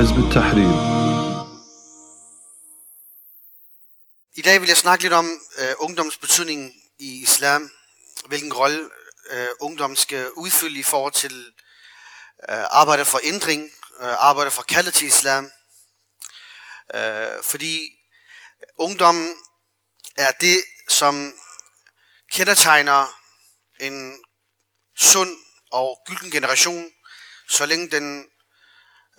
حزب التحرير I dag vil jeg snakke lidt om øh, ungdoms betydning i islam, hvilken rolle øh, ungdom skal udfylde i forhold til øh, arbejde for ændring, øh, arbejde for kaldet til islam. Øh, fordi ungdommen er det, som kendetegner en sund og gylden generation, så længe den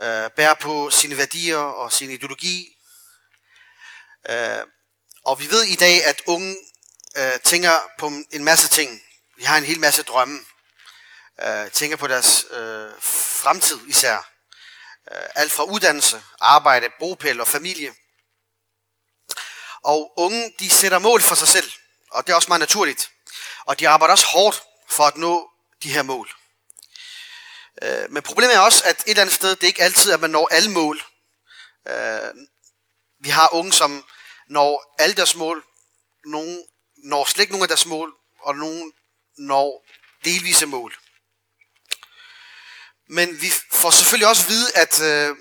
øh, bærer på sine værdier og sin ideologi. Øh, og vi ved i dag, at unge øh, tænker på en masse ting. Vi har en hel masse drømme. Øh, tænker på deres øh, fremtid især. Øh, alt fra uddannelse, arbejde, bopæl og familie. Og unge, de sætter mål for sig selv. Og det er også meget naturligt. Og de arbejder også hårdt for at nå de her mål. Øh, men problemet er også, at et eller andet sted, det er ikke altid, at man når alle mål. Øh, vi har unge, som når alle deres mål, nogen når slet ikke nogen af deres mål, og nogen når delvise mål. Men vi får selvfølgelig også at vide, at, øh,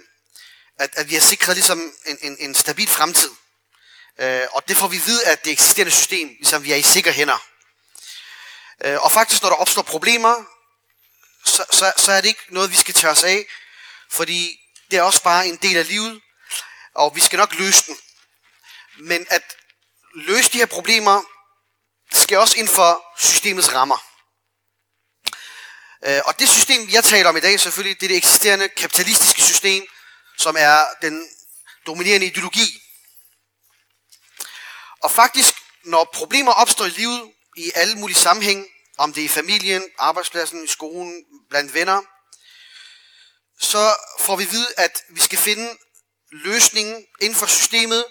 at, at vi har sikret ligesom en, en, en stabil fremtid. Øh, og det får vi at vide, at det eksisterende system, ligesom vi er i sikre hænder. Øh, og faktisk, når der opstår problemer, så, så, så er det ikke noget, vi skal tage os af, fordi det er også bare en del af livet, og vi skal nok løse den. Men at løse de her problemer, skal også inden for systemets rammer. Øh, og det system, jeg taler om i dag, selvfølgelig, det er det eksisterende kapitalistiske system, som er den dominerende ideologi. Og faktisk, når problemer opstår i livet, i alle mulige sammenhæng, om det er i familien, arbejdspladsen, i skolen, blandt venner, så får vi at vide, at vi skal finde løsningen inden for systemet,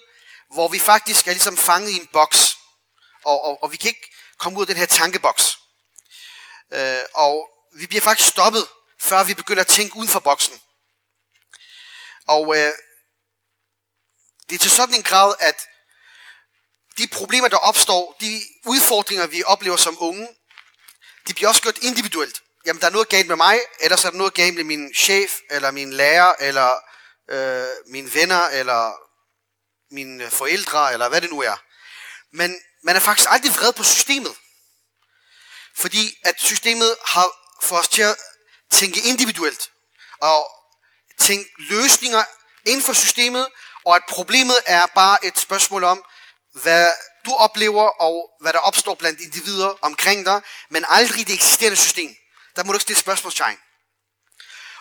hvor vi faktisk er ligesom fanget i en boks, og, og, og vi kan ikke komme ud af den her tankeboks. Øh, og vi bliver faktisk stoppet, før vi begynder at tænke uden for boksen. Og øh, det er til sådan en grad, at de problemer, der opstår, de udfordringer, vi oplever som unge, det bliver også gjort individuelt. Jamen, der er noget galt med mig, eller så er der noget galt med min chef, eller min lærer, eller øh, mine venner, eller mine forældre, eller hvad det nu er. Men man er faktisk aldrig vred på systemet. Fordi at systemet har fået os til at tænke individuelt, og tænke løsninger inden for systemet, og at problemet er bare et spørgsmål om, hvad du oplever, og hvad der opstår blandt individer omkring dig, men aldrig det eksisterende system. Der må du ikke stille spørgsmålstegn.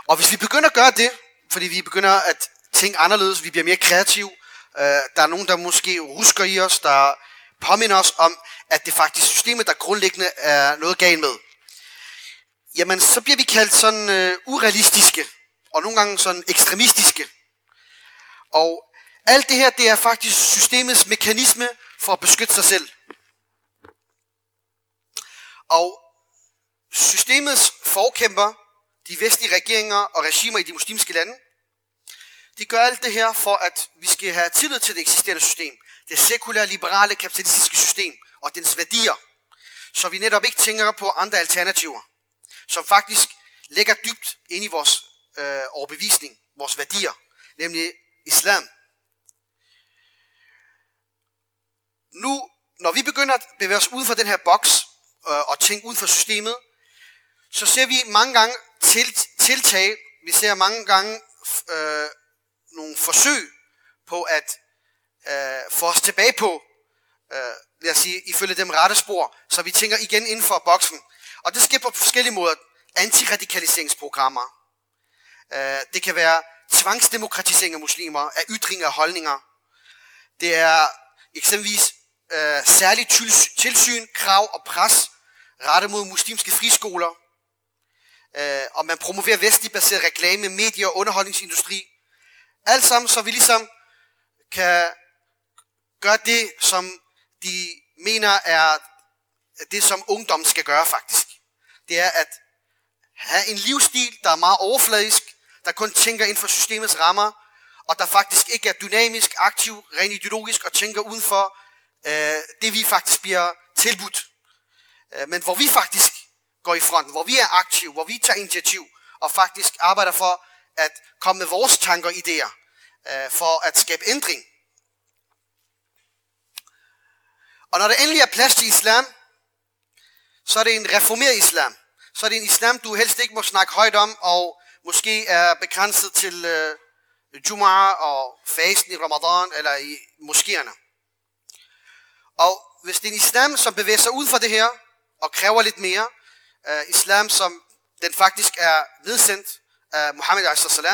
Og hvis vi begynder at gøre det, fordi vi begynder at tænke anderledes, vi bliver mere kreative, øh, der er nogen, der måske husker i os, der påminner os om, at det faktisk systemet, der grundlæggende er noget galt med. Jamen, så bliver vi kaldt sådan øh, urealistiske, og nogle gange sådan ekstremistiske. Og alt det her, det er faktisk systemets mekanisme for at beskytte sig selv. Og systemets forkæmper, de vestlige regeringer og regimer i de muslimske lande, de gør alt det her for, at vi skal have tillid til det eksisterende system. Det sekulære, liberale, kapitalistiske system og dens værdier. Så vi netop ikke tænker på andre alternativer, som faktisk ligger dybt ind i vores øh, overbevisning, vores værdier, nemlig islam. Nu, når vi begynder at bevæge os uden for den her boks øh, og tænke uden for systemet, så ser vi mange gange til, tiltag, vi ser mange gange øh, nogle forsøg på at øh, få os tilbage på, øh, lad os sige, ifølge dem rette spor, så vi tænker igen inden for boksen. Og det sker på forskellige måder. Antiradikaliseringsprogrammer. Øh, det kan være tvangsdemokratisering af muslimer, af ytringer og holdninger. Det er eksempelvis øh, særligt tilsyn, krav og pres rettet mod muslimske friskoler. Øh, og man promoverer vestlig baseret reklame, medier og underholdningsindustri. Alt sammen, så vi ligesom kan gøre det, som de mener er det, som ungdom skal gøre faktisk. Det er at have en livsstil, der er meget overfladisk, der kun tænker inden for systemets rammer, og der faktisk ikke er dynamisk, aktiv, rent ideologisk og tænker udenfor øh, det, vi faktisk bliver tilbudt. Øh, men hvor vi faktisk går i front, hvor vi er aktive, hvor vi tager initiativ og faktisk arbejder for at komme med vores tanker og idéer øh, for at skabe ændring. Og når der endelig er plads til islam, så er det en reformeret islam. Så er det en islam, du helst ikke må snakke højt om, og måske er begrænset til øh, Jum'a og fasten i Ramadan eller i moskéerne. Og hvis det er en islam, som bevæger sig ud fra det her, og kræver lidt mere, uh, islam, som den faktisk er vedsendt af Muhammad a.s., uh,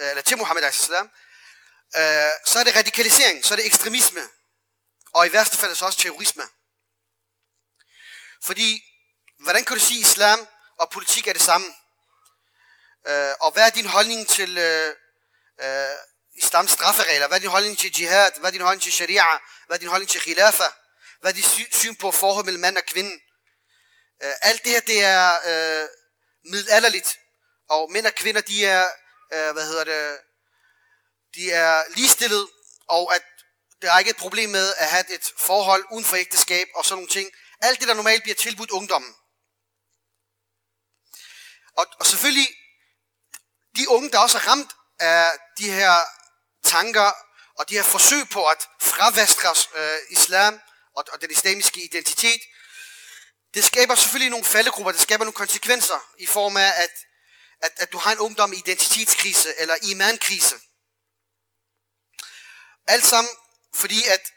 øh, eller til Muhammad a.s., uh, øh, så er det radikalisering, så er det ekstremisme, og i værste fald så også terrorisme. Fordi, hvordan kan du sige, islam og politik er det samme? Uh, og hvad er din holdning til uh, uh, islams strafferegler? Hvad er din holdning til jihad? Hvad er din holdning til sharia? Hvad er din holdning til khilafa? Hvad de sy- syn på forhold mellem mand og kvinde? Øh, alt det her, det er øh, middelalderligt. Og mænd og kvinder, de er, øh, hvad hedder det, de er ligestillet, og at der er ikke et problem med at have et forhold uden for ægteskab og sådan nogle ting. Alt det, der normalt bliver tilbudt ungdommen. Og, og selvfølgelig, de unge, der også er ramt af de her tanker og de her forsøg på at fravastre øh, islam og, og den islamiske identitet, det skaber selvfølgelig nogle faldegrupper, det skaber nogle konsekvenser i form af, at, at, at du har en ungdom i identitetskrise eller imankrise. Alt sammen fordi at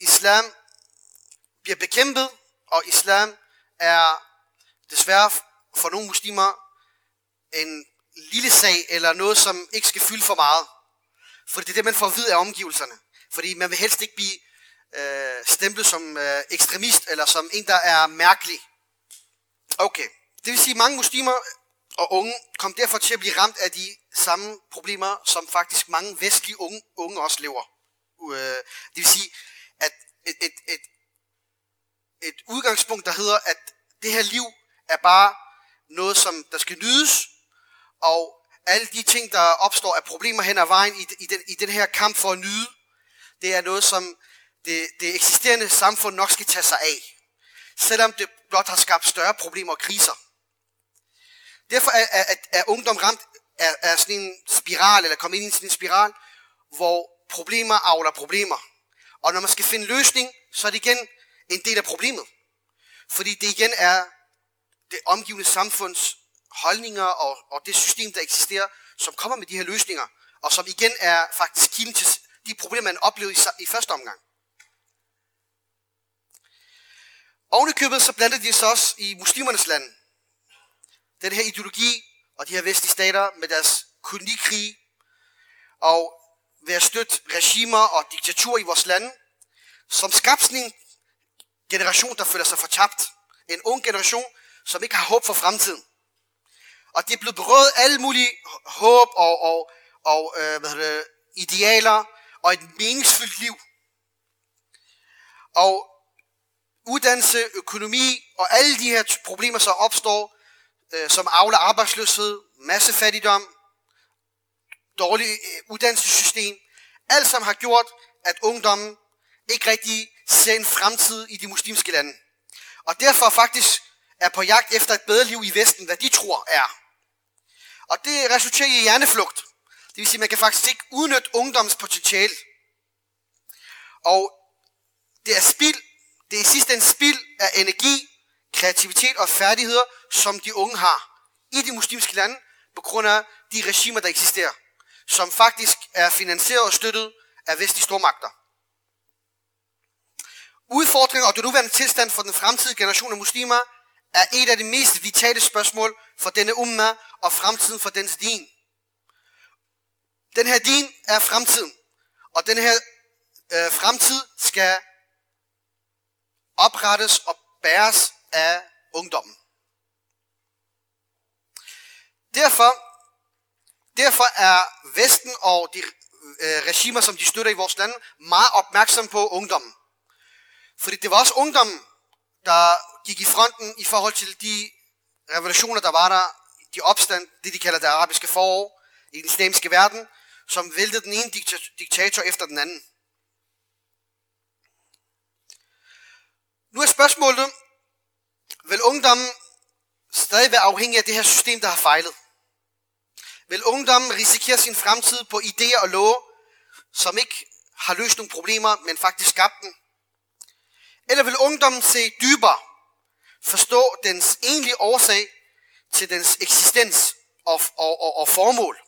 islam bliver bekæmpet, og islam er desværre for nogle muslimer en lille sag, eller noget, som ikke skal fylde for meget. For det er det, man får at vide af omgivelserne. Fordi man vil helst ikke blive øh, stemplet som øh, ekstremist, eller som en, der er mærkelig. Okay. Det vil sige, at mange muslimer og unge kom derfor til at blive ramt af de samme problemer, som faktisk mange vestlige unge, unge også lever. Øh, det vil sige, at et, et, et, et udgangspunkt, der hedder, at det her liv er bare noget, som der skal nydes, og alle de ting, der opstår af problemer hen ad vejen i, i, den, i den her kamp for at nyde, det er noget, som det, det eksisterende samfund nok skal tage sig af. Selvom det blot har skabt større problemer og kriser. Derfor er, er, er ungdom ramt af, af sådan en spiral, eller kommet ind i sådan en spiral, hvor problemer avler problemer. Og når man skal finde løsning, så er det igen en del af problemet. Fordi det igen er det omgivende samfunds holdninger og, og det system, der eksisterer, som kommer med de her løsninger, og som igen er faktisk kilden til de problemer, man oplevede i, i første omgang. Ovenikøbet så blandede de sig også i muslimernes land. Den her ideologi og de her vestlige stater med deres kolonikrige og ved at støtte regimer og diktatur i vores lande, som skabte sådan en generation, der føler sig fortabt. En ung generation, som ikke har håb for fremtiden. Og det er blevet berøvet alle mulige håb og, og, og øh, hvad det, idealer og et meningsfyldt liv. Og uddannelse, økonomi og alle de her problemer, som opstår, øh, som afler arbejdsløshed, massefattigdom, dårligt øh, uddannelsessystem, alt sammen har gjort, at ungdommen ikke rigtig ser en fremtid i de muslimske lande. Og derfor faktisk er på jagt efter et bedre liv i Vesten, hvad de tror er. Og det resulterer i hjerneflugt. Det vil sige, at man kan faktisk ikke udnytte ungdommens potentiale. Og det er spild, det er i sidste en spild af energi, kreativitet og færdigheder, som de unge har i de muslimske lande, på grund af de regimer, der eksisterer, som faktisk er finansieret og støttet af vestlige stormagter. Udfordringer og det nuværende tilstand for den fremtidige generation af muslimer er et af de mest vitale spørgsmål for denne umma og fremtiden for dens din. Den her din er fremtiden, og den her øh, fremtid skal oprettes og bæres af ungdommen. Derfor, derfor er Vesten og de øh, regimer, som de støtter i vores land, meget opmærksom på ungdommen. Fordi det var også ungdommen, der gik i fronten i forhold til de revolutioner, der var der, de opstand, det de kalder det arabiske forår i den islamiske verden, som væltede den ene diktator efter den anden. Nu er spørgsmålet, vil ungdommen stadig være afhængig af det her system, der har fejlet? Vil ungdommen risikere sin fremtid på idéer og love, som ikke har løst nogle problemer, men faktisk skabt dem? Eller vil ungdommen se dybere, forstå dens egentlige årsag til dens eksistens og, og, og, og formål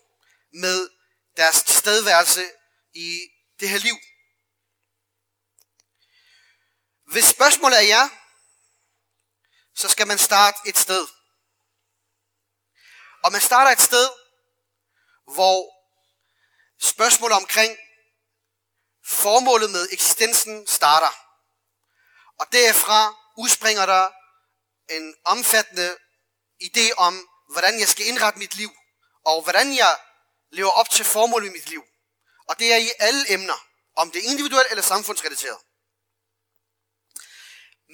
med deres tilstedeværelse i det her liv? Hvis spørgsmålet er ja, så skal man starte et sted. Og man starter et sted, hvor spørgsmålet omkring formålet med eksistensen starter. Og derfra udspringer der en omfattende idé om, hvordan jeg skal indrette mit liv, og hvordan jeg lever op til formålet i mit liv. Og det er i alle emner, om det er individuelt eller samfundsrelateret.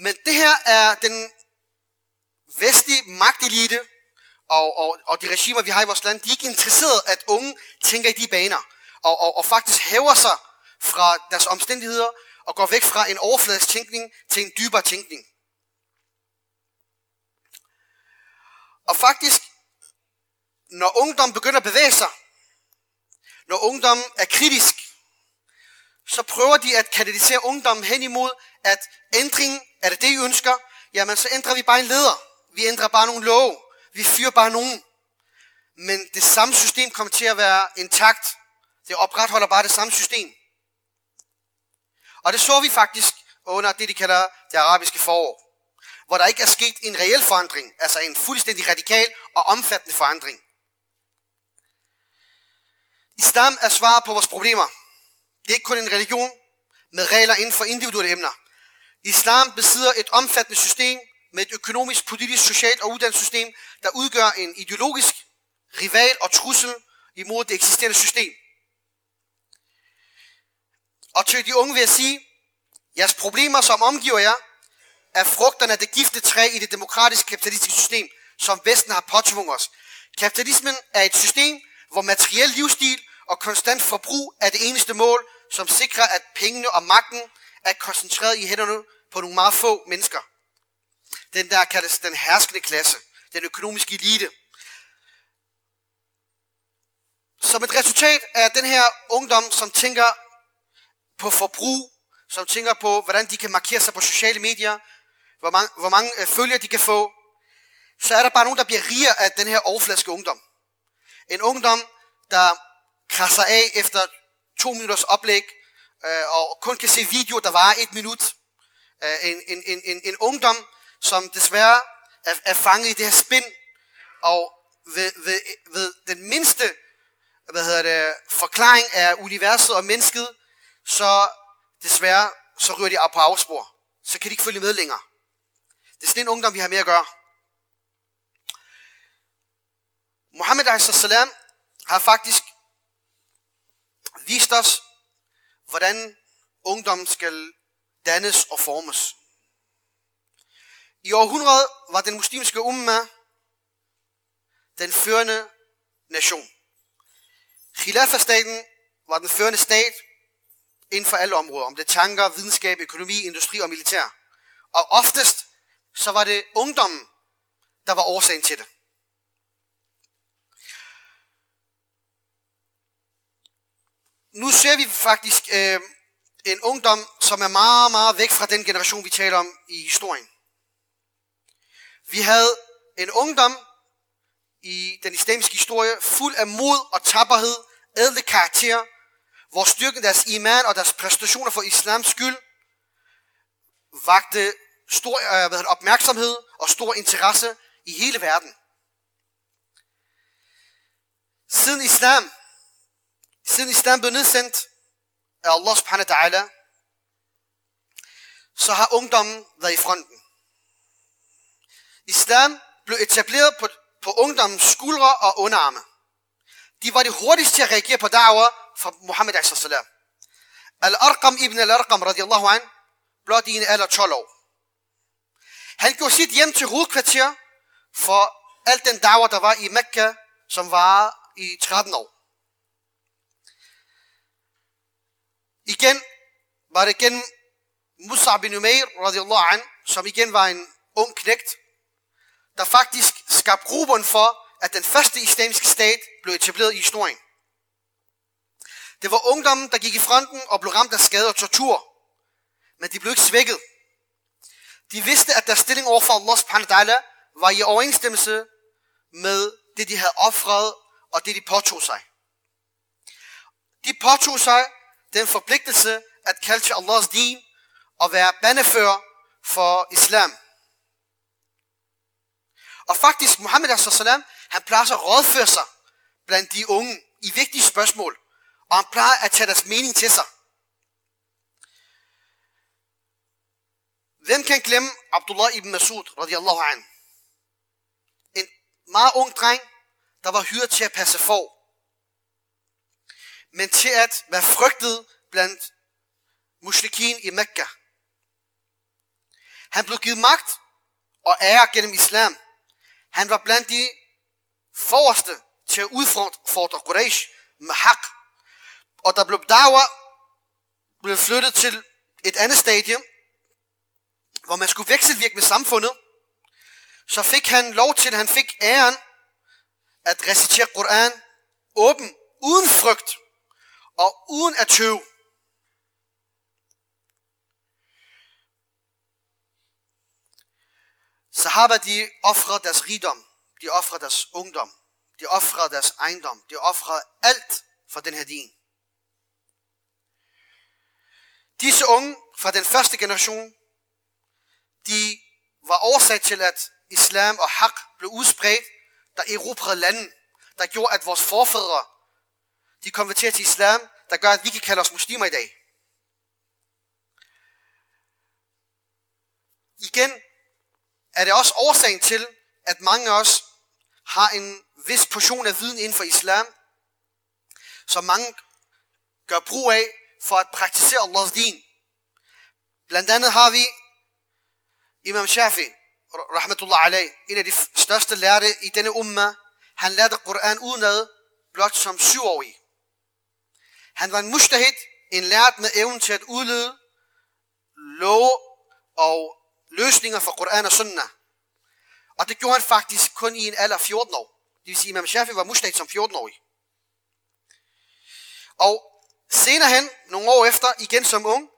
Men det her er den vestlige magtelite og, og, og de regimer, vi har i vores land, de er ikke interesseret, at unge tænker i de baner, og, og, og faktisk hæver sig fra deres omstændigheder, og går væk fra en overfladisk tænkning til en dybere tænkning. Og faktisk, når ungdom begynder at bevæge sig, når ungdom er kritisk, så prøver de at kanalisere ungdommen hen imod, at ændring, er det det, I ønsker? Jamen, så ændrer vi bare en leder. Vi ændrer bare nogle love. Vi fyrer bare nogen. Men det samme system kommer til at være intakt. Det opretholder bare det samme system. Og det så vi faktisk under det, de kalder det arabiske forår. Hvor der ikke er sket en reel forandring, altså en fuldstændig radikal og omfattende forandring. Islam er svaret på vores problemer. Det er ikke kun en religion med regler inden for individuelle emner. Islam besidder et omfattende system med et økonomisk, politisk, socialt og uddannelsessystem, der udgør en ideologisk rival og trussel imod det eksisterende system. Og til de unge vil jeg sige, jeres problemer, som omgiver jer, er frugterne af det gifte træ i det demokratiske kapitalistiske system, som Vesten har påtvunget os. Kapitalismen er et system, hvor materiel livsstil og konstant forbrug er det eneste mål, som sikrer, at pengene og magten er koncentreret i hænderne på nogle meget få mennesker. Den der kaldes den herskende klasse, den økonomiske elite. Som et resultat af den her ungdom, som tænker på forbrug, som tænker på, hvordan de kan markere sig på sociale medier, hvor mange, hvor mange øh, følgere de kan få, så er der bare nogen, der bliver rigere af den her overfladiske ungdom. En ungdom, der krasser af efter to minutters oplæg, øh, og kun kan se videoer, der varer et minut. En, en, en, en, en ungdom, som desværre er, er fanget i det her spind, og ved, ved, ved den mindste hvad hedder det, forklaring af universet og mennesket, så desværre så ryger de op på afspor. Så kan de ikke følge med længere. Det er sådan en ungdom, vi har med at gøre. Mohammed salam har faktisk vist os, hvordan ungdommen skal dannes og formes. I århundredet var den muslimske umma den førende nation. Khilafa-staten var den førende stat inden for alle områder, om det tanker, videnskab, økonomi, industri og militær. Og oftest så var det ungdommen, der var årsagen til det. Nu ser vi faktisk øh, en ungdom, som er meget, meget væk fra den generation, vi taler om i historien. Vi havde en ungdom i den islamiske historie, fuld af mod og tapperhed, ædle karakter, hvor styrken deres iman og deres præstationer for islams skyld vagte stor øh, hvad det, opmærksomhed og stor interesse i hele verden. Siden islam, siden islam blev nedsendt af Allah subhanahu wa ta'ala, så har ungdommen været i fronten. Islam blev etableret på, på ungdommens skuldre og underarme. De var det hurtigste til at reagere på da'wah fra Muhammed a.s. Al-Arqam ibn al-Arqam radiyallahu an, blot i en alder 12 år. Han gjorde sit hjem til hovedkvarter for alt den da'wah, der var i Mekka, som var i 13 år. Igen var det gennem Musa bin Umair, radiallahu an, som igen var en ung knægt, der faktisk skabte gruppen for, at den første islamiske stat blev etableret i historien. Det var ungdommen, der gik i fronten og blev ramt af skade og tortur. Men de blev ikke svækket. De vidste, at deres stilling overfor Allah subhanahu wa ta'ala var i overensstemmelse med det, de havde offret og det, de påtog sig. De påtog sig den forpligtelse at kalde til Allahs din at være bandefører for islam. Og faktisk, Muhammed sallam, han plejer at rådføre sig blandt de unge i vigtige spørgsmål, og han plejer at tage deres mening til sig. Hvem kan glemme Abdullah ibn Masud, radiyallahu an? En meget ung dreng, der var hyret til at passe for, men til at være frygtet blandt muslikin i Mekka. Han blev givet magt og ære gennem islam. Han var blandt de forreste til at udfordre Quraysh med haq. Og der blev dawa blev flyttet til et andet stadium, hvor man skulle vekselvirke med samfundet, så fik han lov til, at han fik æren at recitere Koran åben, uden frygt og uden at tøve. Sahaba, de offrede deres rigdom, de offrede deres ungdom, de offrede deres ejendom, de offrede alt for den her din. Disse unge fra den første generation, de var årsag til, at islam og hak blev udspredt, der erobrede landet, der gjorde, at vores forfædre, de konverterede til islam, der gør, at vi kan kalde os muslimer i dag. Igen er det også årsagen til, at mange af os har en vis portion af viden inden for islam, som mange gør brug af for at praktisere Allahs din. Blandt andet har vi Imam Shafi, rahmatullah alayh, en af de største lærte i denne umma. Han lærte Koran udenad blot som syvårig. Han var en mustahid, en lært med evnen til at udlede lov og løsninger fra Koran og Sunnah. Og det gjorde han faktisk kun i en alder af 14 år. Det vil sige, at Imam Shafi var mustahid som 14-årig. Og senere hen, nogle år efter, igen som ung,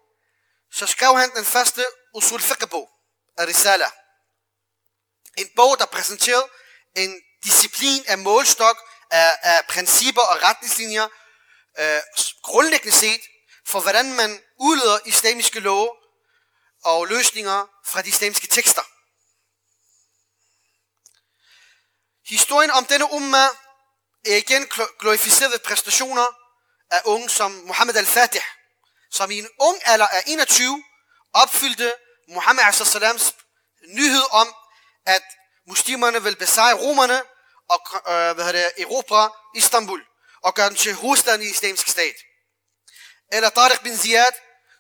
så skrev han den første usul fiqh-bog, Risala. En bog, der præsenterede en disciplin af målstok, af, af principper og retningslinjer, øh, grundlæggende set, for hvordan man udleder islamiske love og løsninger fra de islamiske tekster. Historien om denne umma er igen glorificerede præstationer af unge som Muhammad al-Fatih, som i en ung alder af 21 opfyldte Muhammad al-Salams nyhed om, at muslimerne vil besejre romerne og øh, hvad det, erobre Istanbul og gøre den til hovedstaden i islamisk stat. Eller Tariq bin Ziyad,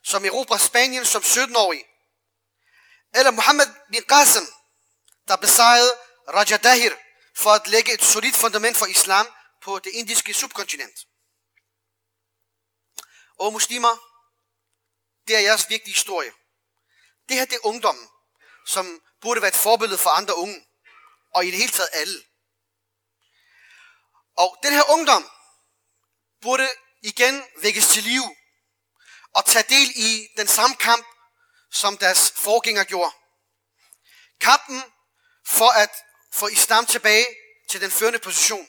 som erobrer Spanien som 17-årig. Eller Muhammad bin Qasim, der besejrede Raja Dahir for at lægge et solidt fundament for islam på det indiske subkontinent. Og muslimer, det er jeres vigtige historie. Det her det er ungdommen, som burde være et forbillede for andre unge, og i det hele taget alle. Og den her ungdom burde igen vækkes til liv og tage del i den samme kamp, som deres forgænger gjorde. Kampen for at få islam tilbage til den førende position,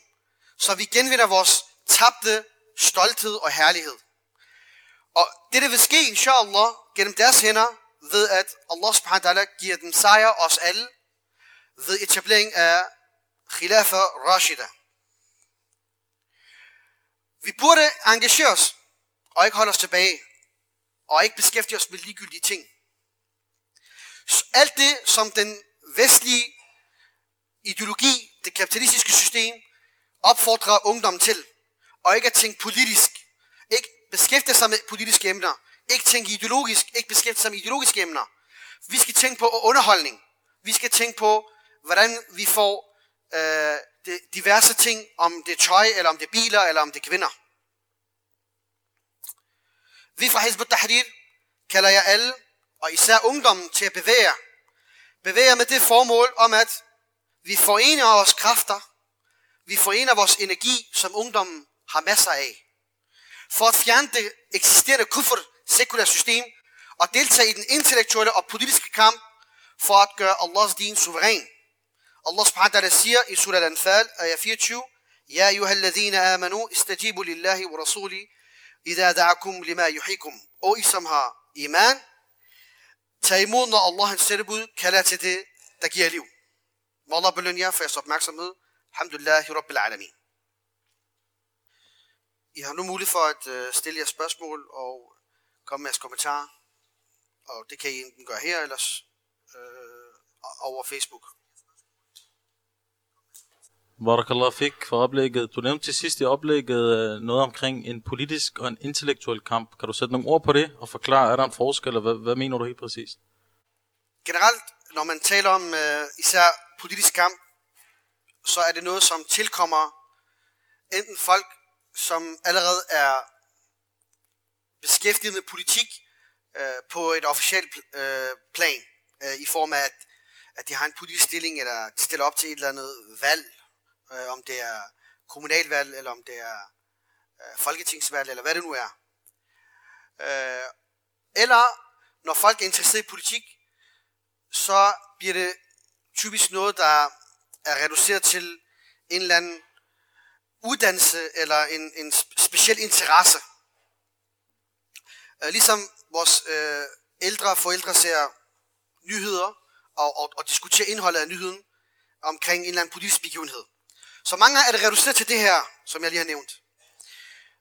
så vi genvinder vores tabte stolthed og herlighed. Og det, der vil ske, inshallah, gennem deres hænder, ved at Allah subhanahu wa ta'ala giver dem sejr os alle, ved etablering af Khilafa Rashida. Vi burde engagere os, og ikke holde os tilbage, og ikke beskæftige os med ligegyldige ting. Alt det, som den vestlige ideologi, det kapitalistiske system, opfordrer ungdommen til, og ikke at tænke politisk, ikke beskæftige sig med politiske emner, ikke tænke ideologisk, ikke beskæftige sig med ideologiske emner. Vi skal tænke på underholdning. Vi skal tænke på, hvordan vi får øh, diverse ting, om det er tøj, eller om det er biler, eller om det er kvinder. Vi fra Hizb tahrir kalder jeg alle, og især ungdommen, til at bevæge. Bevæge med det formål om, at vi forener vores kræfter vi forener vores energi, som ungdommen har masser af. For at fjerne det eksisterende kuffer, sekulære system, og deltage i den intellektuelle og politiske kamp, for at gøre Allahs din suveræn. Allah subhanahu wa ta'ala siger i surah Al-Anfal, ayah 24, يا أيها الذين آمنوا استجيبوا لله ورسوله إذا دعاكم لما يحييكم. Og I som har iman, tag imod, når Allahs sendebud kalder til det, der giver liv. Må Allah belønne jer for jeres opmærksomhed. Alhamdulillahi Rabbil Alamin. I har nu mulighed for at øh, stille jer spørgsmål og komme med jeres kommentarer. Og det kan I enten gøre her, ellers øh, over Facebook. Barakallah fik for oplægget. Du nævnte til sidst i oplægget øh, noget omkring en politisk og en intellektuel kamp. Kan du sætte nogle ord på det og forklare, er der en forskel, eller hvad, hvad mener du helt præcist? Generelt, når man taler om øh, især politisk kamp, så er det noget, som tilkommer enten folk, som allerede er beskæftiget med politik øh, på et officielt øh, plan, øh, i form af, at, at de har en politisk stilling, eller de stiller op til et eller andet valg, øh, om det er kommunalvalg, eller om det er øh, folketingsvalg, eller hvad det nu er. Øh, eller når folk er interesseret i politik, så bliver det typisk noget, der er reduceret til en eller anden uddannelse eller en, en speciel interesse. Øh, ligesom vores øh, ældre forældre ser nyheder og, og, og diskuterer indholdet af nyheden omkring en eller anden politisk begivenhed. Så mange er det reduceret til det her, som jeg lige har nævnt.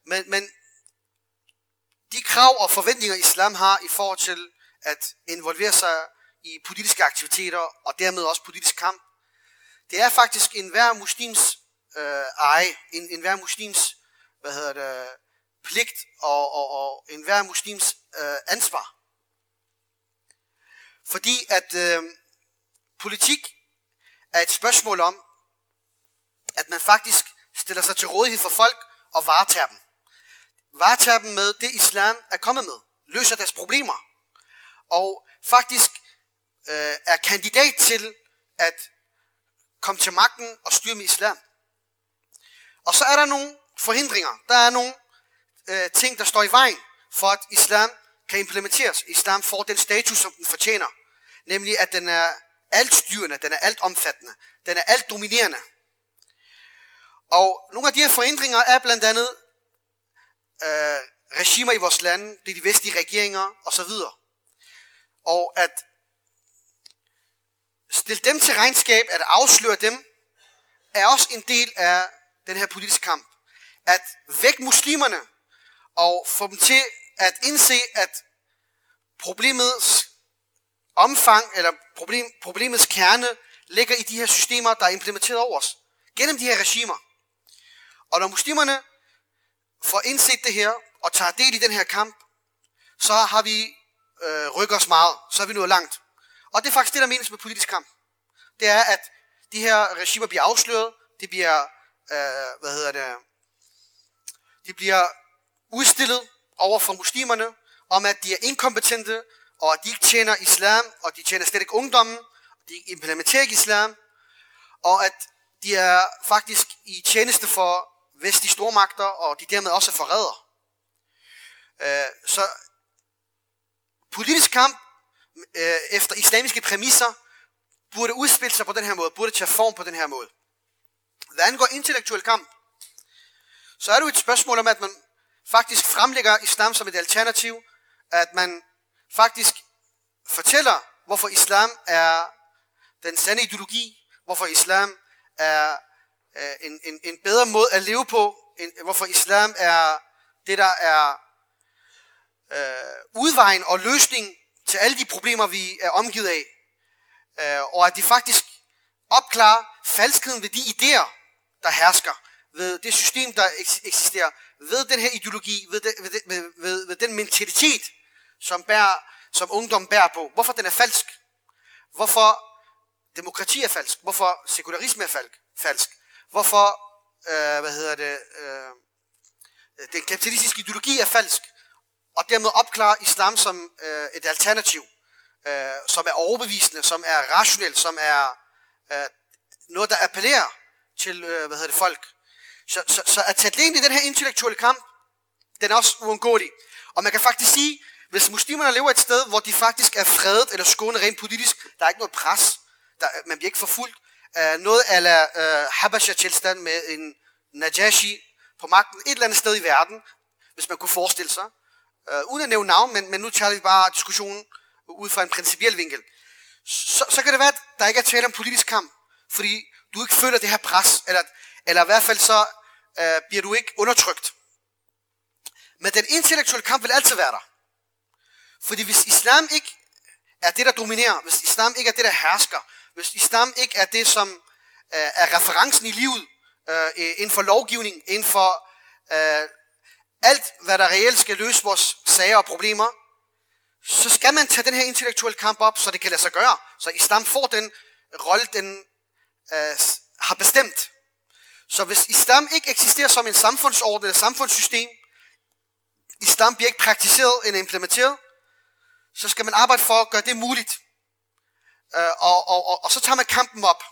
Men, men de krav og forventninger, islam har i forhold til at involvere sig i politiske aktiviteter og dermed også politisk kamp, det er faktisk en hver muslims øh, ej, en, en hver muslims hvad hedder det, pligt og, og, og en hver muslims øh, ansvar. Fordi at øh, politik er et spørgsmål om, at man faktisk stiller sig til rådighed for folk og varetager dem. Varetager dem med det, islam er kommet med. Løser deres problemer. Og faktisk øh, er kandidat til at komme til magten og styre med islam. Og så er der nogle forhindringer. Der er nogle øh, ting, der står i vejen for, at islam kan implementeres. Islam får den status, som den fortjener. Nemlig, at den er altstyrende, den er alt omfattende, den er alt dominerende. Og nogle af de her forandringer er blandt andet øh, regimer i vores lande, det er de vestlige regeringer osv. Og at stille dem til regnskab, at afsløre dem, er også en del af den her politiske kamp. At væk muslimerne og få dem til at indse, at problemets omfang eller problem, problemets kerne ligger i de her systemer, der er implementeret over os. Gennem de her regimer. Og når muslimerne får indset det her, og tager del i den her kamp, så har vi øh, rykket os meget, så er vi nået langt. Og det er faktisk det, der menes med politisk kamp. Det er, at de her regimer bliver afsløret, det bliver, øh, hvad hedder det, de bliver udstillet over for muslimerne, om at de er inkompetente, og at de ikke tjener islam, og de tjener slet ikke ungdommen, og de implementerer ikke islam, og at de er faktisk i tjeneste for vestlige stormagter, og de dermed også er forræder. Øh, så politisk kamp øh, efter islamiske præmisser burde udspille sig på den her måde, burde tage form på den her måde. Hvad angår intellektuel kamp, så er det jo et spørgsmål om, at man faktisk fremlægger islam som et alternativ, at man faktisk fortæller, hvorfor islam er den sande ideologi, hvorfor islam er Øh, en, en, en bedre måde at leve på, en, hvorfor islam er det, der er øh, udvejen og løsning til alle de problemer, vi er omgivet af. Øh, og at de faktisk opklarer falskheden ved de idéer, der hersker, ved det system, der eksisterer, ved den her ideologi, ved, det, ved, det, ved, ved, ved den mentalitet, som, bærer, som ungdom bærer på. Hvorfor den er falsk? Hvorfor demokrati er falsk? Hvorfor sekularisme er falsk? Hvorfor øh, hvad hedder det, øh, den kapitalistiske ideologi er falsk, og dermed opklare islam som øh, et alternativ, øh, som er overbevisende, som er rationelt, som er øh, noget, der appellerer til øh, hvad hedder det, folk. Så, så, så at tage ind i den her intellektuelle kamp, den er også uundgåelig. Og man kan faktisk sige, hvis muslimerne lever et sted, hvor de faktisk er fredet eller skånet rent politisk, der er ikke noget pres, der, man bliver ikke forfulgt. Uh, noget ala uh, Habasha-tilstand med en Najashi på magten et eller andet sted i verden, hvis man kunne forestille sig. Uh, uden at nævne navn, men, men nu tager vi bare diskussionen ud fra en principiel vinkel. Så, så kan det være, at der ikke er tale om politisk kamp, fordi du ikke føler det her pres, eller, eller i hvert fald så uh, bliver du ikke undertrykt. Men den intellektuelle kamp vil altid være der. Fordi hvis islam ikke er det, der dominerer, hvis islam ikke er det, der hersker, hvis islam ikke er det, som øh, er referencen i livet, øh, inden for lovgivning, inden for øh, alt, hvad der reelt skal løse vores sager og problemer, så skal man tage den her intellektuelle kamp op, så det kan lade sig gøre. Så islam får den rolle, den øh, har bestemt. Så hvis islam ikke eksisterer som en samfundsorden eller samfundssystem, islam bliver ikke praktiseret eller implementeret, så skal man arbejde for at gøre det muligt. Øh, og, og, og, og så tager man kampen op.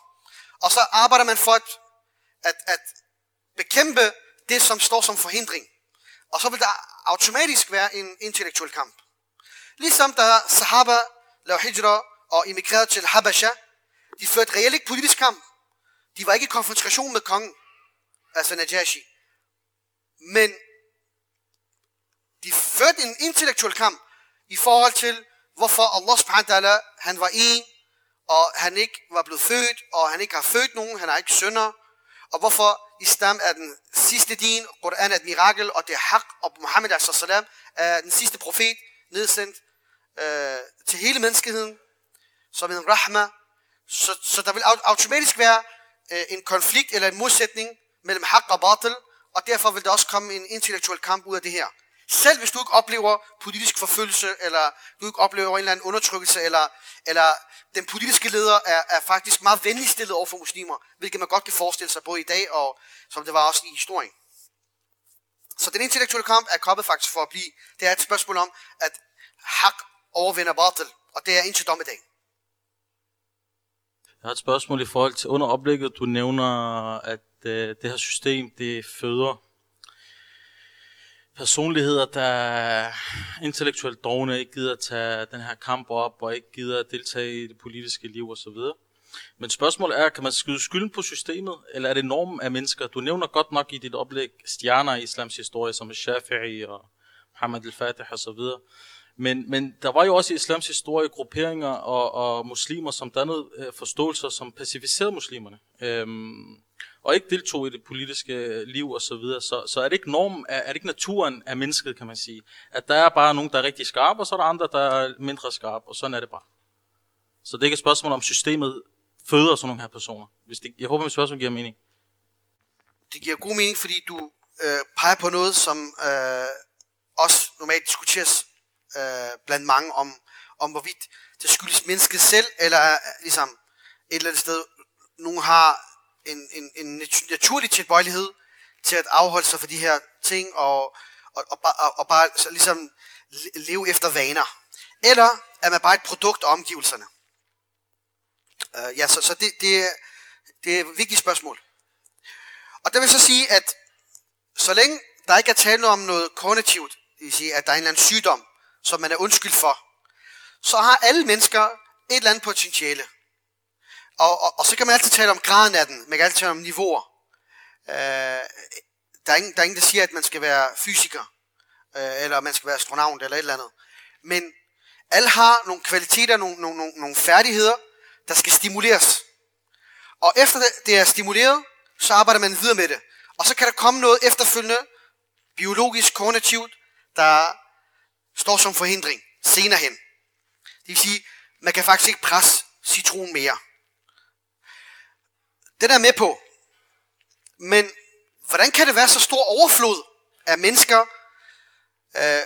Og så arbejder man for at, at, at bekæmpe det, som står som forhindring. Og så vil der automatisk være en intellektuel kamp. Ligesom da sahaba lavede hijra og emigrerede til Habasha, de førte reelt ikke politisk kamp. De var ikke i konfrontation med kongen, altså Najashi. Men de førte en intellektuel kamp i forhold til, hvorfor Allah subhanahu wa ta'ala, han var en, og han ikke var blevet født, og han ikke har født nogen, han har ikke sønner, og hvorfor islam er den sidste din, Quran er et mirakel, og det er haq, og Muhammad er den sidste profet, nedsendt øh, til hele menneskeheden, som en rahma. Så, så der vil automatisk være øh, en konflikt eller en modsætning mellem haq og batil, og derfor vil der også komme en intellektuel kamp ud af det her. Selv hvis du ikke oplever politisk forfølgelse, eller du ikke oplever en eller anden undertrykkelse, eller, eller den politiske leder er, er faktisk meget venlig stillet over for muslimer, hvilket man godt kan forestille sig både i dag, og som det var også i historien. Så den intellektuelle kamp er kommet faktisk for at blive. Det er et spørgsmål om, at hak overvinder batil, og det er indtil dommedag. Jeg har et spørgsmål i forhold til under oplægget. Du nævner, at øh, det her system, det føder personligheder, der er intellektuelt dogne, ikke gider at tage den her kamp op, og ikke gider at deltage i det politiske liv osv. Men spørgsmålet er, kan man skyde skylden på systemet, eller er det normen af mennesker? Du nævner godt nok i dit oplæg stjerner i islams historie, som Shafi'i og Muhammad al-Fatih osv. Men, men der var jo også i islams historie grupperinger og, og muslimer, som dannede øh, forståelser, som pacificerede muslimerne. Øhm, og ikke deltog i det politiske øh, liv og så videre. Så, så er det ikke normen, er, er det ikke naturen af mennesket, kan man sige. At der er bare nogen, der er rigtig skarpe, og så er der andre, der er mindre skarpe, og sådan er det bare. Så det er ikke et spørgsmål om systemet føder sådan nogle her personer. Hvis det, jeg håber, mit spørgsmål giver mening. Det giver god mening, fordi du øh, peger på noget, som øh, også normalt diskuteres øh, blandt mange om, om hvorvidt det skyldes mennesket selv, eller ligesom et eller andet sted, nogen har en, en, en naturlig tilbøjelighed til at afholde sig for de her ting, og, og, og, og, og bare så ligesom leve efter vaner. Eller er man bare et produkt af omgivelserne? Uh, ja, så, så det, det, det er et vigtigt spørgsmål. Og det vil så sige, at så længe der ikke er tale om noget kognitivt, det vil sige, at der er en eller anden sygdom, som man er undskyld for, så har alle mennesker et eller andet potentiale. Og, og, og så kan man altid tale om graden af den. Man kan altid tale om niveauer. Øh, der, er ingen, der er ingen, der siger, at man skal være fysiker, øh, eller man skal være astronaut, eller et eller andet. Men alle har nogle kvaliteter, nogle, nogle, nogle, nogle færdigheder, der skal stimuleres. Og efter det, er stimuleret, så arbejder man videre med det. Og så kan der komme noget efterfølgende, biologisk, kognitivt, der står som forhindring senere hen. Det vil sige, man kan faktisk ikke presse citron mere. Den er med på. Men hvordan kan det være så stor overflod af mennesker, øh,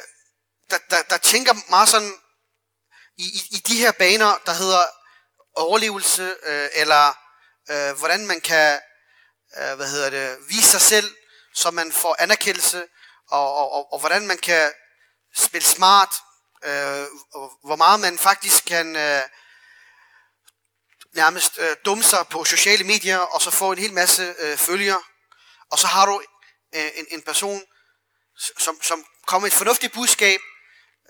der, der, der tænker meget sådan i, i, i de her baner, der hedder overlevelse, øh, eller øh, hvordan man kan øh, hvad hedder det, vise sig selv, så man får anerkendelse, og, og, og, og hvordan man kan spille smart, øh, og hvor meget man faktisk kan øh, nærmest øh, dumme sig på sociale medier, og så få en hel masse øh, følgere. Og så har du øh, en, en person, som, som kommer med et fornuftigt budskab,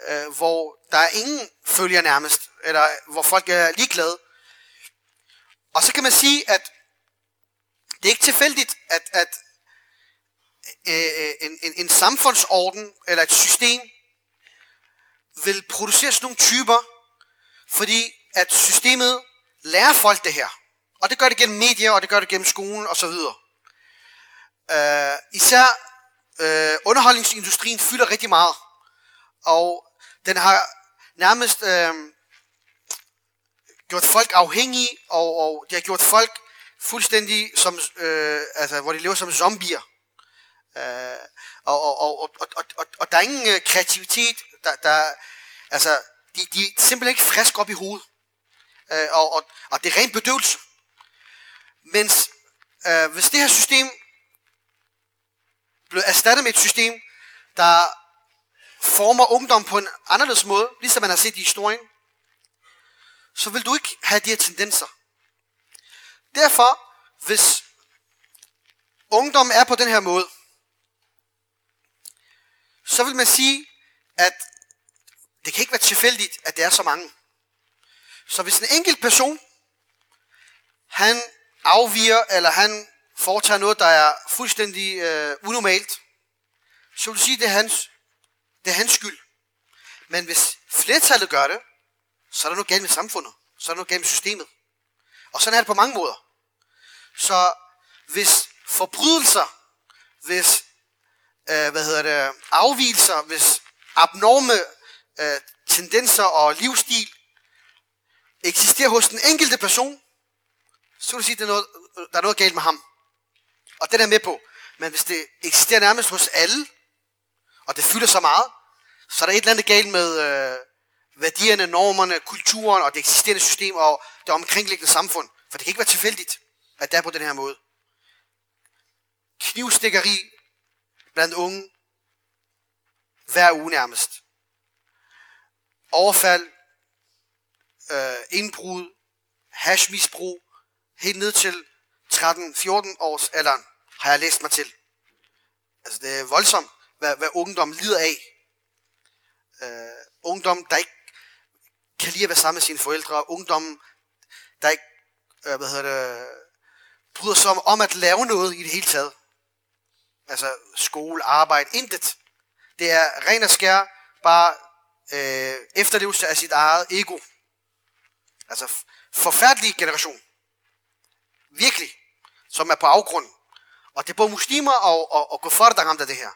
øh, hvor der er ingen følger nærmest, eller hvor folk er ligeglade. Og så kan man sige, at det er ikke tilfældigt, at, at øh, øh en, en, en samfundsorden eller et system vil producere sådan nogle typer, fordi at systemet lærer folk det her. Og det gør det gennem medier, og det gør det gennem skolen osv. Øh, især øh, underholdningsindustrien fylder rigtig meget. Og den har nærmest øh, gjort folk afhængige, og, og det har gjort folk fuldstændig som, øh, altså, hvor de lever som zombier. Øh, og, og, og, og, og, og, og der er ingen øh, kreativitet, der, der, altså, de, de er simpelthen ikke friske op i hovedet øh, og, og, og det er ren bedøvelse. Mens øh, hvis det her system blev erstattet med et system, der former ungdom på en anderledes måde, ligesom man har set i historien, så vil du ikke have de her tendenser. Derfor, hvis ungdom er på den her måde, så vil man sige, at det kan ikke være tilfældigt, at det er så mange. Så hvis en enkelt person, han afviger, eller han foretager noget, der er fuldstændig øh, unormalt, så vil du sige, det er, hans, det er hans skyld. Men hvis flertallet gør det, så er der noget galt med samfundet. Så er der noget galt med systemet. Og sådan er det på mange måder. Så hvis forbrydelser, hvis øh, hvad hedder det, afvielser, hvis abnorme øh, tendenser og livsstil eksisterer hos den enkelte person, så vil du sige, at der er noget, der er noget galt med ham. Og den er med på. Men hvis det eksisterer nærmest hos alle, og det fylder så meget, så er der et eller andet galt med øh, værdierne, normerne, kulturen og det eksisterende system og det omkringliggende samfund. For det kan ikke være tilfældigt, at det er på den her måde. Knivstikkeri blandt unge hver uge nærmest. Overfald, øh, indbrud, hashmisbrug, helt ned til 13-14 års alderen, har jeg læst mig til. Altså det er voldsomt, hvad, hvad ungdom lider af. Øh, ungdom, der ikke kan lide at være sammen med sine forældre. Ungdom, der ikke øh, hvad hedder det, bryder sig om, om at lave noget i det hele taget. Altså skole, arbejde, intet. Det er ren og skær bare øh, efterlevelse af sit eget ego. Altså forfærdelig generation. Virkelig. Som er på afgrund. Og det er både muslimer og, og, og kuffar, der ramte det her.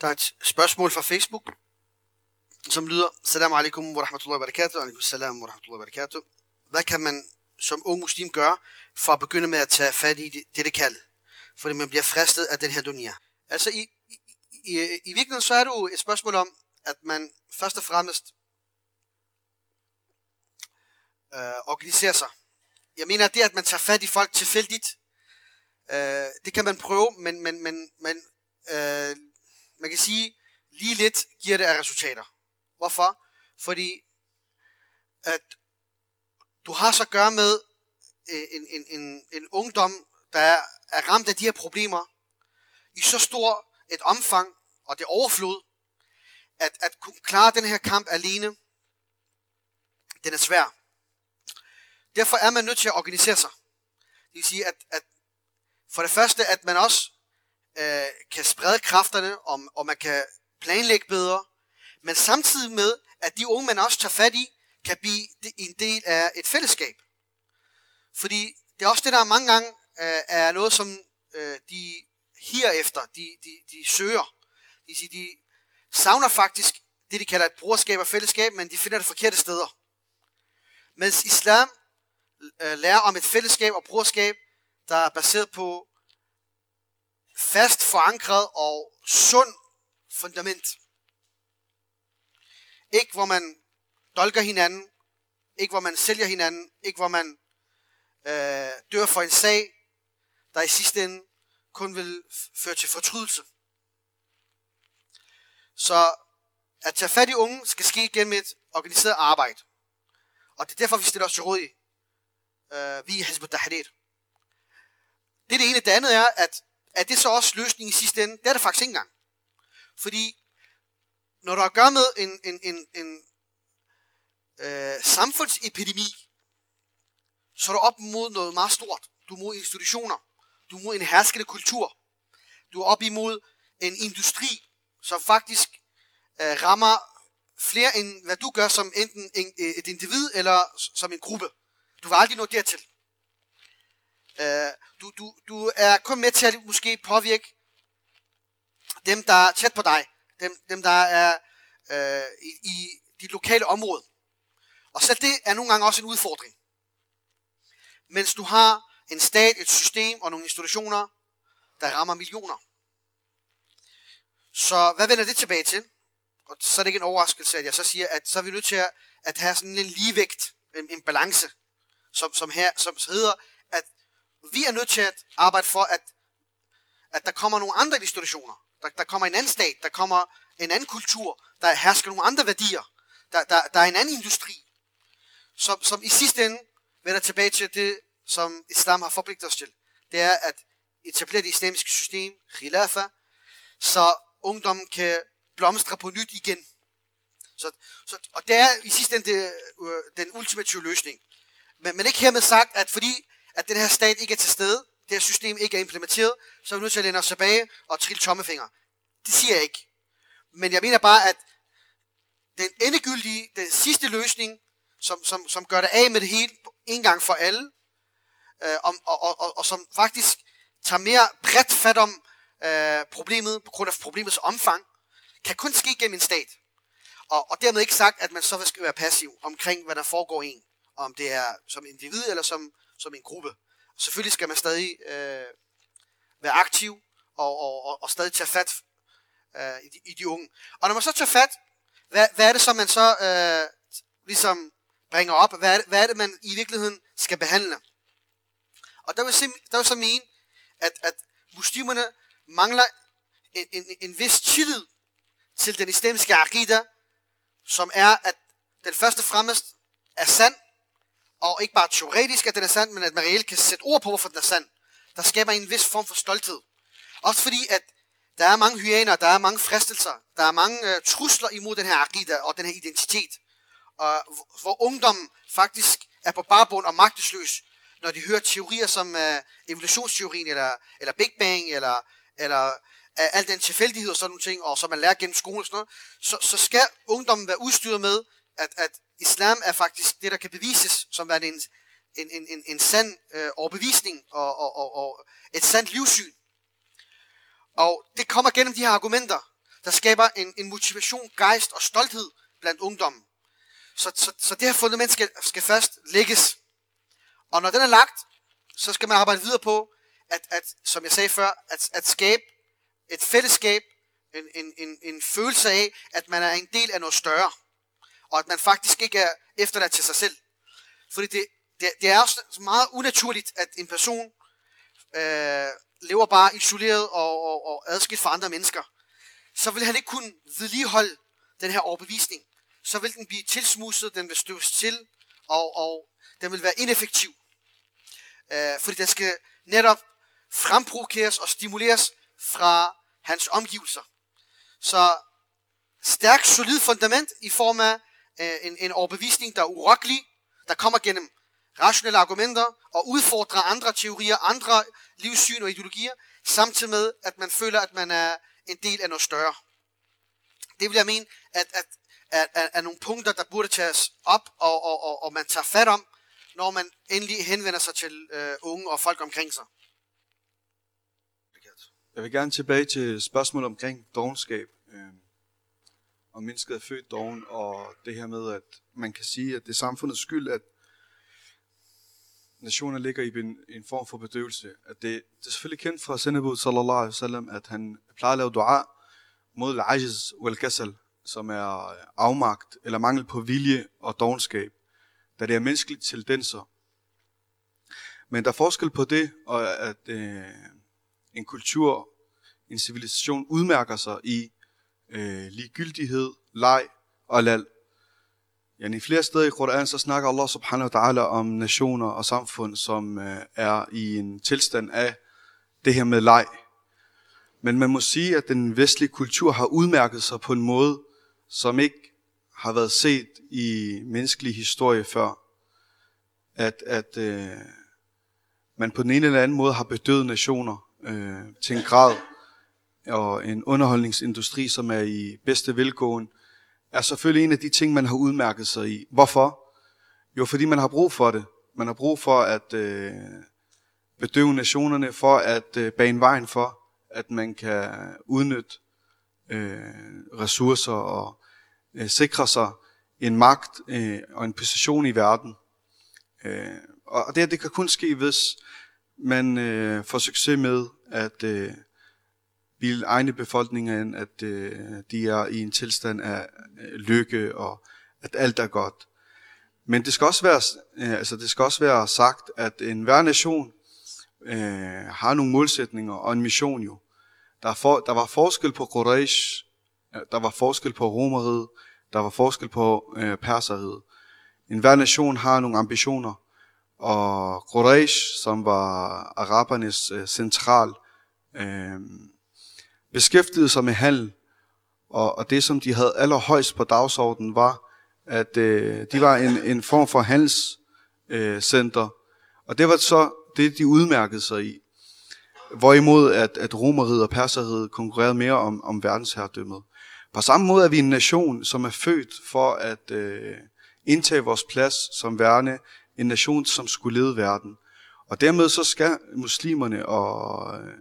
Der er et spørgsmål fra Facebook, som lyder, Salam alaikum wa rahmatullahi wa barakatuh, alaikum salam wa rahmatullahi wa barakatuh. Hvad kan man som ung muslim gøre, for at begynde med at tage fat i det, det kald? Fordi man bliver fristet af den her dunia. Altså i, i, i, i virkeligheden så er det jo et spørgsmål om, at man først og fremmest øh, organisere sig. Jeg mener, det at man tager fat i folk tilfældigt, øh, det kan man prøve, men, men, men, men øh, man kan sige, lige lidt giver det af resultater. Hvorfor? Fordi at du har så at gøre med øh, en, en, en, en ungdom, der er, er ramt af de her problemer i så stor et omfang, og det overflod, at, at kunne klare den her kamp alene, den er svær. Derfor er man nødt til at organisere sig. Det vil sige, at, at for det første, at man også øh, kan sprede kræfterne, og, og man kan planlægge bedre, men samtidig med, at de unge, man også tager fat i, kan blive en del af et fællesskab. Fordi det er også det, der mange gange øh, er noget, som øh, de herefter, de, de, de søger. De, siger, de savner faktisk det, de kalder et brorskab og fællesskab, men de finder det forkerte steder. Mens islam Øh, lærer om et fællesskab og brorskab, der er baseret på fast forankret og sund fundament. Ikke hvor man dolker hinanden, ikke hvor man sælger hinanden, ikke hvor man øh, dør for en sag, der i sidste ende kun vil føre til fortrydelse. Så at tage fat i unge skal ske gennem et organiseret arbejde. Og det er derfor, vi stiller os til råd i øh, vi i Hizb Tahrir. Det er det ene. Det andet er, at er det så også løsningen i sidste ende? Det er det faktisk ikke engang. Fordi når du har at gøre med en, en, en, en øh, samfundsepidemi, så er du op mod noget meget stort. Du er mod institutioner. Du er mod en herskende kultur. Du er op imod en industri, som faktisk øh, rammer flere end hvad du gør som enten en, et individ eller som en gruppe. Du vil aldrig nå dertil. Øh, du, du, du er kun med til at måske påvirke dem, der er tæt på dig. Dem, dem der er øh, i, i dit lokale område. Og selv det er nogle gange også en udfordring. Mens du har en stat, et system og nogle institutioner, der rammer millioner. Så hvad vender det tilbage til? Og så er det ikke en overraskelse, at jeg så siger, at så er vi nødt til at, at have sådan en ligevægt, en, en balance, som, som, her, som hedder, at vi er nødt til at arbejde for, at, at der kommer nogle andre institutioner. Der, der kommer en anden stat, der kommer en anden kultur, der hersker nogle andre værdier. Der, der, der er en anden industri, som, som i sidste ende vender tilbage til det, som islam har forpligtet os til. Det er at etablere det islamiske system, khilafa, så ungdommen kan blomstre på nyt igen. Så, så, og det er i sidste ende det, øh, den ultimative løsning. Men, men ikke hermed sagt, at fordi at den her stat ikke er til stede, det her system ikke er implementeret, så er vi nødt til at læne os tilbage og trille tommefinger. Det siger jeg ikke. Men jeg mener bare, at den endegyldige, den sidste løsning, som, som, som gør det af med det hele en gang for alle, øh, og, og, og, og, og som faktisk tager mere bredt fat om øh, problemet, på grund af problemets omfang, kan kun ske gennem en stat. Og, og dermed ikke sagt, at man så skal være passiv omkring, hvad der foregår en. Om det er som individ eller som, som en gruppe. Selvfølgelig skal man stadig øh, være aktiv og, og, og, og stadig tage fat øh, i, de, i de unge. Og når man så tager fat, hvad, hvad er det så, man så øh, ligesom bringer op? Hvad er, det, hvad er det, man i virkeligheden skal behandle? Og der vil, der vil så mene, at, at muslimerne mangler en, en, en vis tillid til den islamiske akida, som er, at den første fremmest er sand, og ikke bare teoretisk, at den er sand, men at man reelt kan sætte ord på, hvorfor den er sand. Der skaber en vis form for stolthed. Også fordi, at der er mange hyæner, der er mange fristelser, der er mange uh, trusler imod den her akida og den her identitet. Og hvor ungdommen faktisk er på barbund og magtesløs, når de hører teorier som uh, evolutionsteorien, eller, eller Big Bang, eller, eller uh, al den tilfældighed og sådan nogle ting, og som man lærer gennem skolen og sådan noget, så, så skal ungdommen være udstyret med, at, at islam er faktisk det, der kan bevises som er en, en, en, en, en sand øh, overbevisning og, og, og, og et sandt livssyn. Og det kommer gennem de her argumenter, der skaber en, en motivation, gejst og stolthed blandt ungdommen. Så, så, så det her fundament skal, skal først lægges. Og når den er lagt, så skal man arbejde videre på, at, at som jeg sagde før, at, at skabe et fællesskab, en, en, en, en følelse af, at man er en del af noget større og at man faktisk ikke er efterladt til sig selv. Fordi det, det, det er også meget unaturligt, at en person øh, lever bare isoleret og, og, og adskilt fra andre mennesker. Så vil han ikke kunne vedligeholde den her overbevisning. Så vil den blive tilsmuset, den vil støves til, og, og den vil være ineffektiv. Øh, fordi den skal netop fremprovokeres og stimuleres fra hans omgivelser. Så stærkt, solid fundament i form af Øh, en, en overbevisning, der er urokkelig, der kommer gennem rationelle argumenter og udfordrer andre teorier, andre livssyn og ideologier, samtidig med, at man føler, at man er en del af noget større. Det vil jeg mene, at, at, at, at, at nogle punkter, der burde tages op, og, og, og, og man tager fat om, når man endelig henvender sig til øh, unge og folk omkring sig. Jeg vil gerne tilbage til spørgsmålet omkring dogenskab. Øh, og mennesket er født doven, og det her med, at man kan sige, at det er samfundets skyld, at nationer ligger i en, en form for bedøvelse. At det, det er selvfølgelig kendt fra Sendebud sallallahu alaihi wasallam, at han plejer at lave dua mod al-ajiz wal som er øh, afmagt eller mangel på vilje og dogenskab, da det er menneskelige tendenser. Men der er forskel på det, og at øh, en kultur, en civilisation udmærker sig i øh, ligegyldighed, leg og lal. Yani flere steder i Koranen, så snakker Allah subhanahu wa ta'ala om nationer og samfund, som øh, er i en tilstand af det her med leg. Men man må sige, at den vestlige kultur har udmærket sig på en måde, som ikke har været set i menneskelig historie før. At, at øh, man på den ene eller anden måde har bedøvet nationer øh, til en grad, og en underholdningsindustri, som er i bedste velgående, er selvfølgelig en af de ting, man har udmærket sig i. Hvorfor? Jo, fordi man har brug for det. Man har brug for at øh, bedøve nationerne, for at øh, bane vejen for, at man kan udnytte øh, ressourcer og øh, sikre sig en magt øh, og en position i verden. Øh, og det, det kan kun ske, hvis man øh, får succes med at øh, bilde egne befolkninger ind, at øh, de er i en tilstand af øh, lykke og at alt er godt. Men det skal også være, øh, altså det skal også være sagt, at en hver nation øh, har nogle målsætninger og en mission jo. Der, for, der var forskel på Quraysh, øh, der var forskel på Romeriet, der var forskel på øh, Perseriet. En hver nation har nogle ambitioner, og Quraysh, som var arabernes øh, central, øh, beskæftigede sig med handel, og, og det som de havde allerhøjst på dagsordenen var, at øh, de var en, en form for handelscenter, øh, og det var så det, de udmærkede sig i. Hvorimod at, at Romeriet og Perseriet konkurrerede mere om, om verdensherredømmet. På samme måde er vi en nation, som er født for at øh, indtage vores plads som værende en nation, som skulle lede verden. Og dermed så skal muslimerne og øh,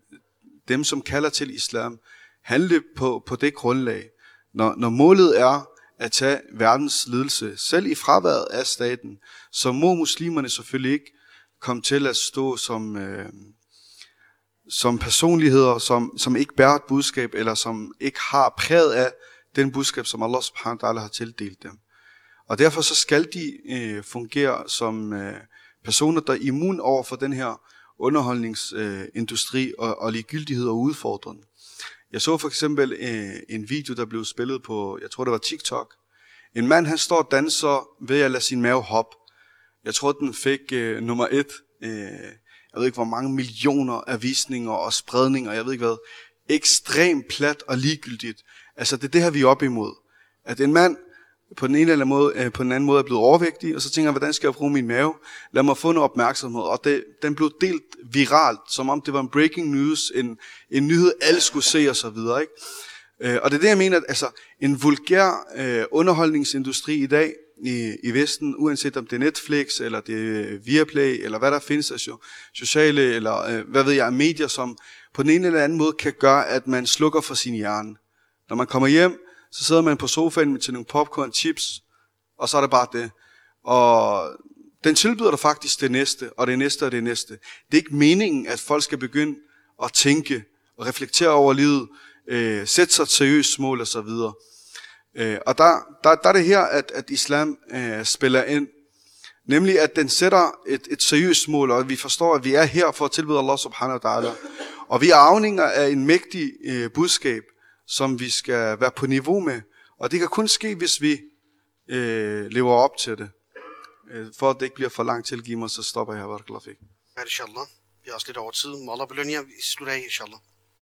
dem, som kalder til islam, handle på, på det grundlag. Når, når målet er at tage verdens ledelse, selv i fraværet af staten, så må muslimerne selvfølgelig ikke komme til at stå som, øh, som personligheder, som, som ikke bærer et budskab, eller som ikke har præget af den budskab, som Allah subhanahu wa ta'ala har tildelt dem. Og derfor så skal de øh, fungere som øh, personer, der er immun over for den her underholdningsindustri øh, og, og ligegyldighed og udfordrende. Jeg så for eksempel øh, en video, der blev spillet på, jeg tror det var TikTok. En mand, han står og danser ved at lade sin mave hoppe. Jeg tror, den fik øh, nummer et. Øh, jeg ved ikke, hvor mange millioner af visninger og spredninger, jeg ved ikke hvad. Ekstremt plat og ligegyldigt. Altså, det er det her, vi er op imod. At en mand, på den ene eller måde, øh, på den anden måde er blevet overvægtig, og så tænker jeg, hvordan skal jeg bruge min mave? Lad mig få noget opmærksomhed. Og det, den blev delt viralt, som om det var en breaking news, en, en nyhed, alle skulle se og så videre. Ikke? Øh, og det er det, jeg mener, at altså, en vulgær øh, underholdningsindustri i dag i, i Vesten, uanset om det er Netflix, eller det er øh, Viaplay, eller hvad der findes af sociale, eller øh, hvad ved jeg, medier, som på den ene eller anden måde kan gøre, at man slukker for sin hjerne. Når man kommer hjem, så sidder man på sofaen med til nogle popcorn, chips, og så er det bare det. Og den tilbyder dig faktisk det næste, og det næste og det næste. Det er ikke meningen, at folk skal begynde at tænke og reflektere over livet, øh, sætte sig et seriøst mål osv. Øh, og der, der, der er det her, at, at islam øh, spiller ind. Nemlig, at den sætter et, et seriøst mål, og at vi forstår, at vi er her for at tilbyde Allah subhanahu wa ta'ala. Og vi er afhængige af en mægtig øh, budskab, som vi skal være på niveau med. Og det kan kun ske, hvis vi øh, lever op til det. Øh, for at det ikke bliver for langt til, mig, så stopper jeg. Barakallahu fik. Inshallah. Vi er også lidt over tid. Allah belønner jer. Vi slutter af, inshallah.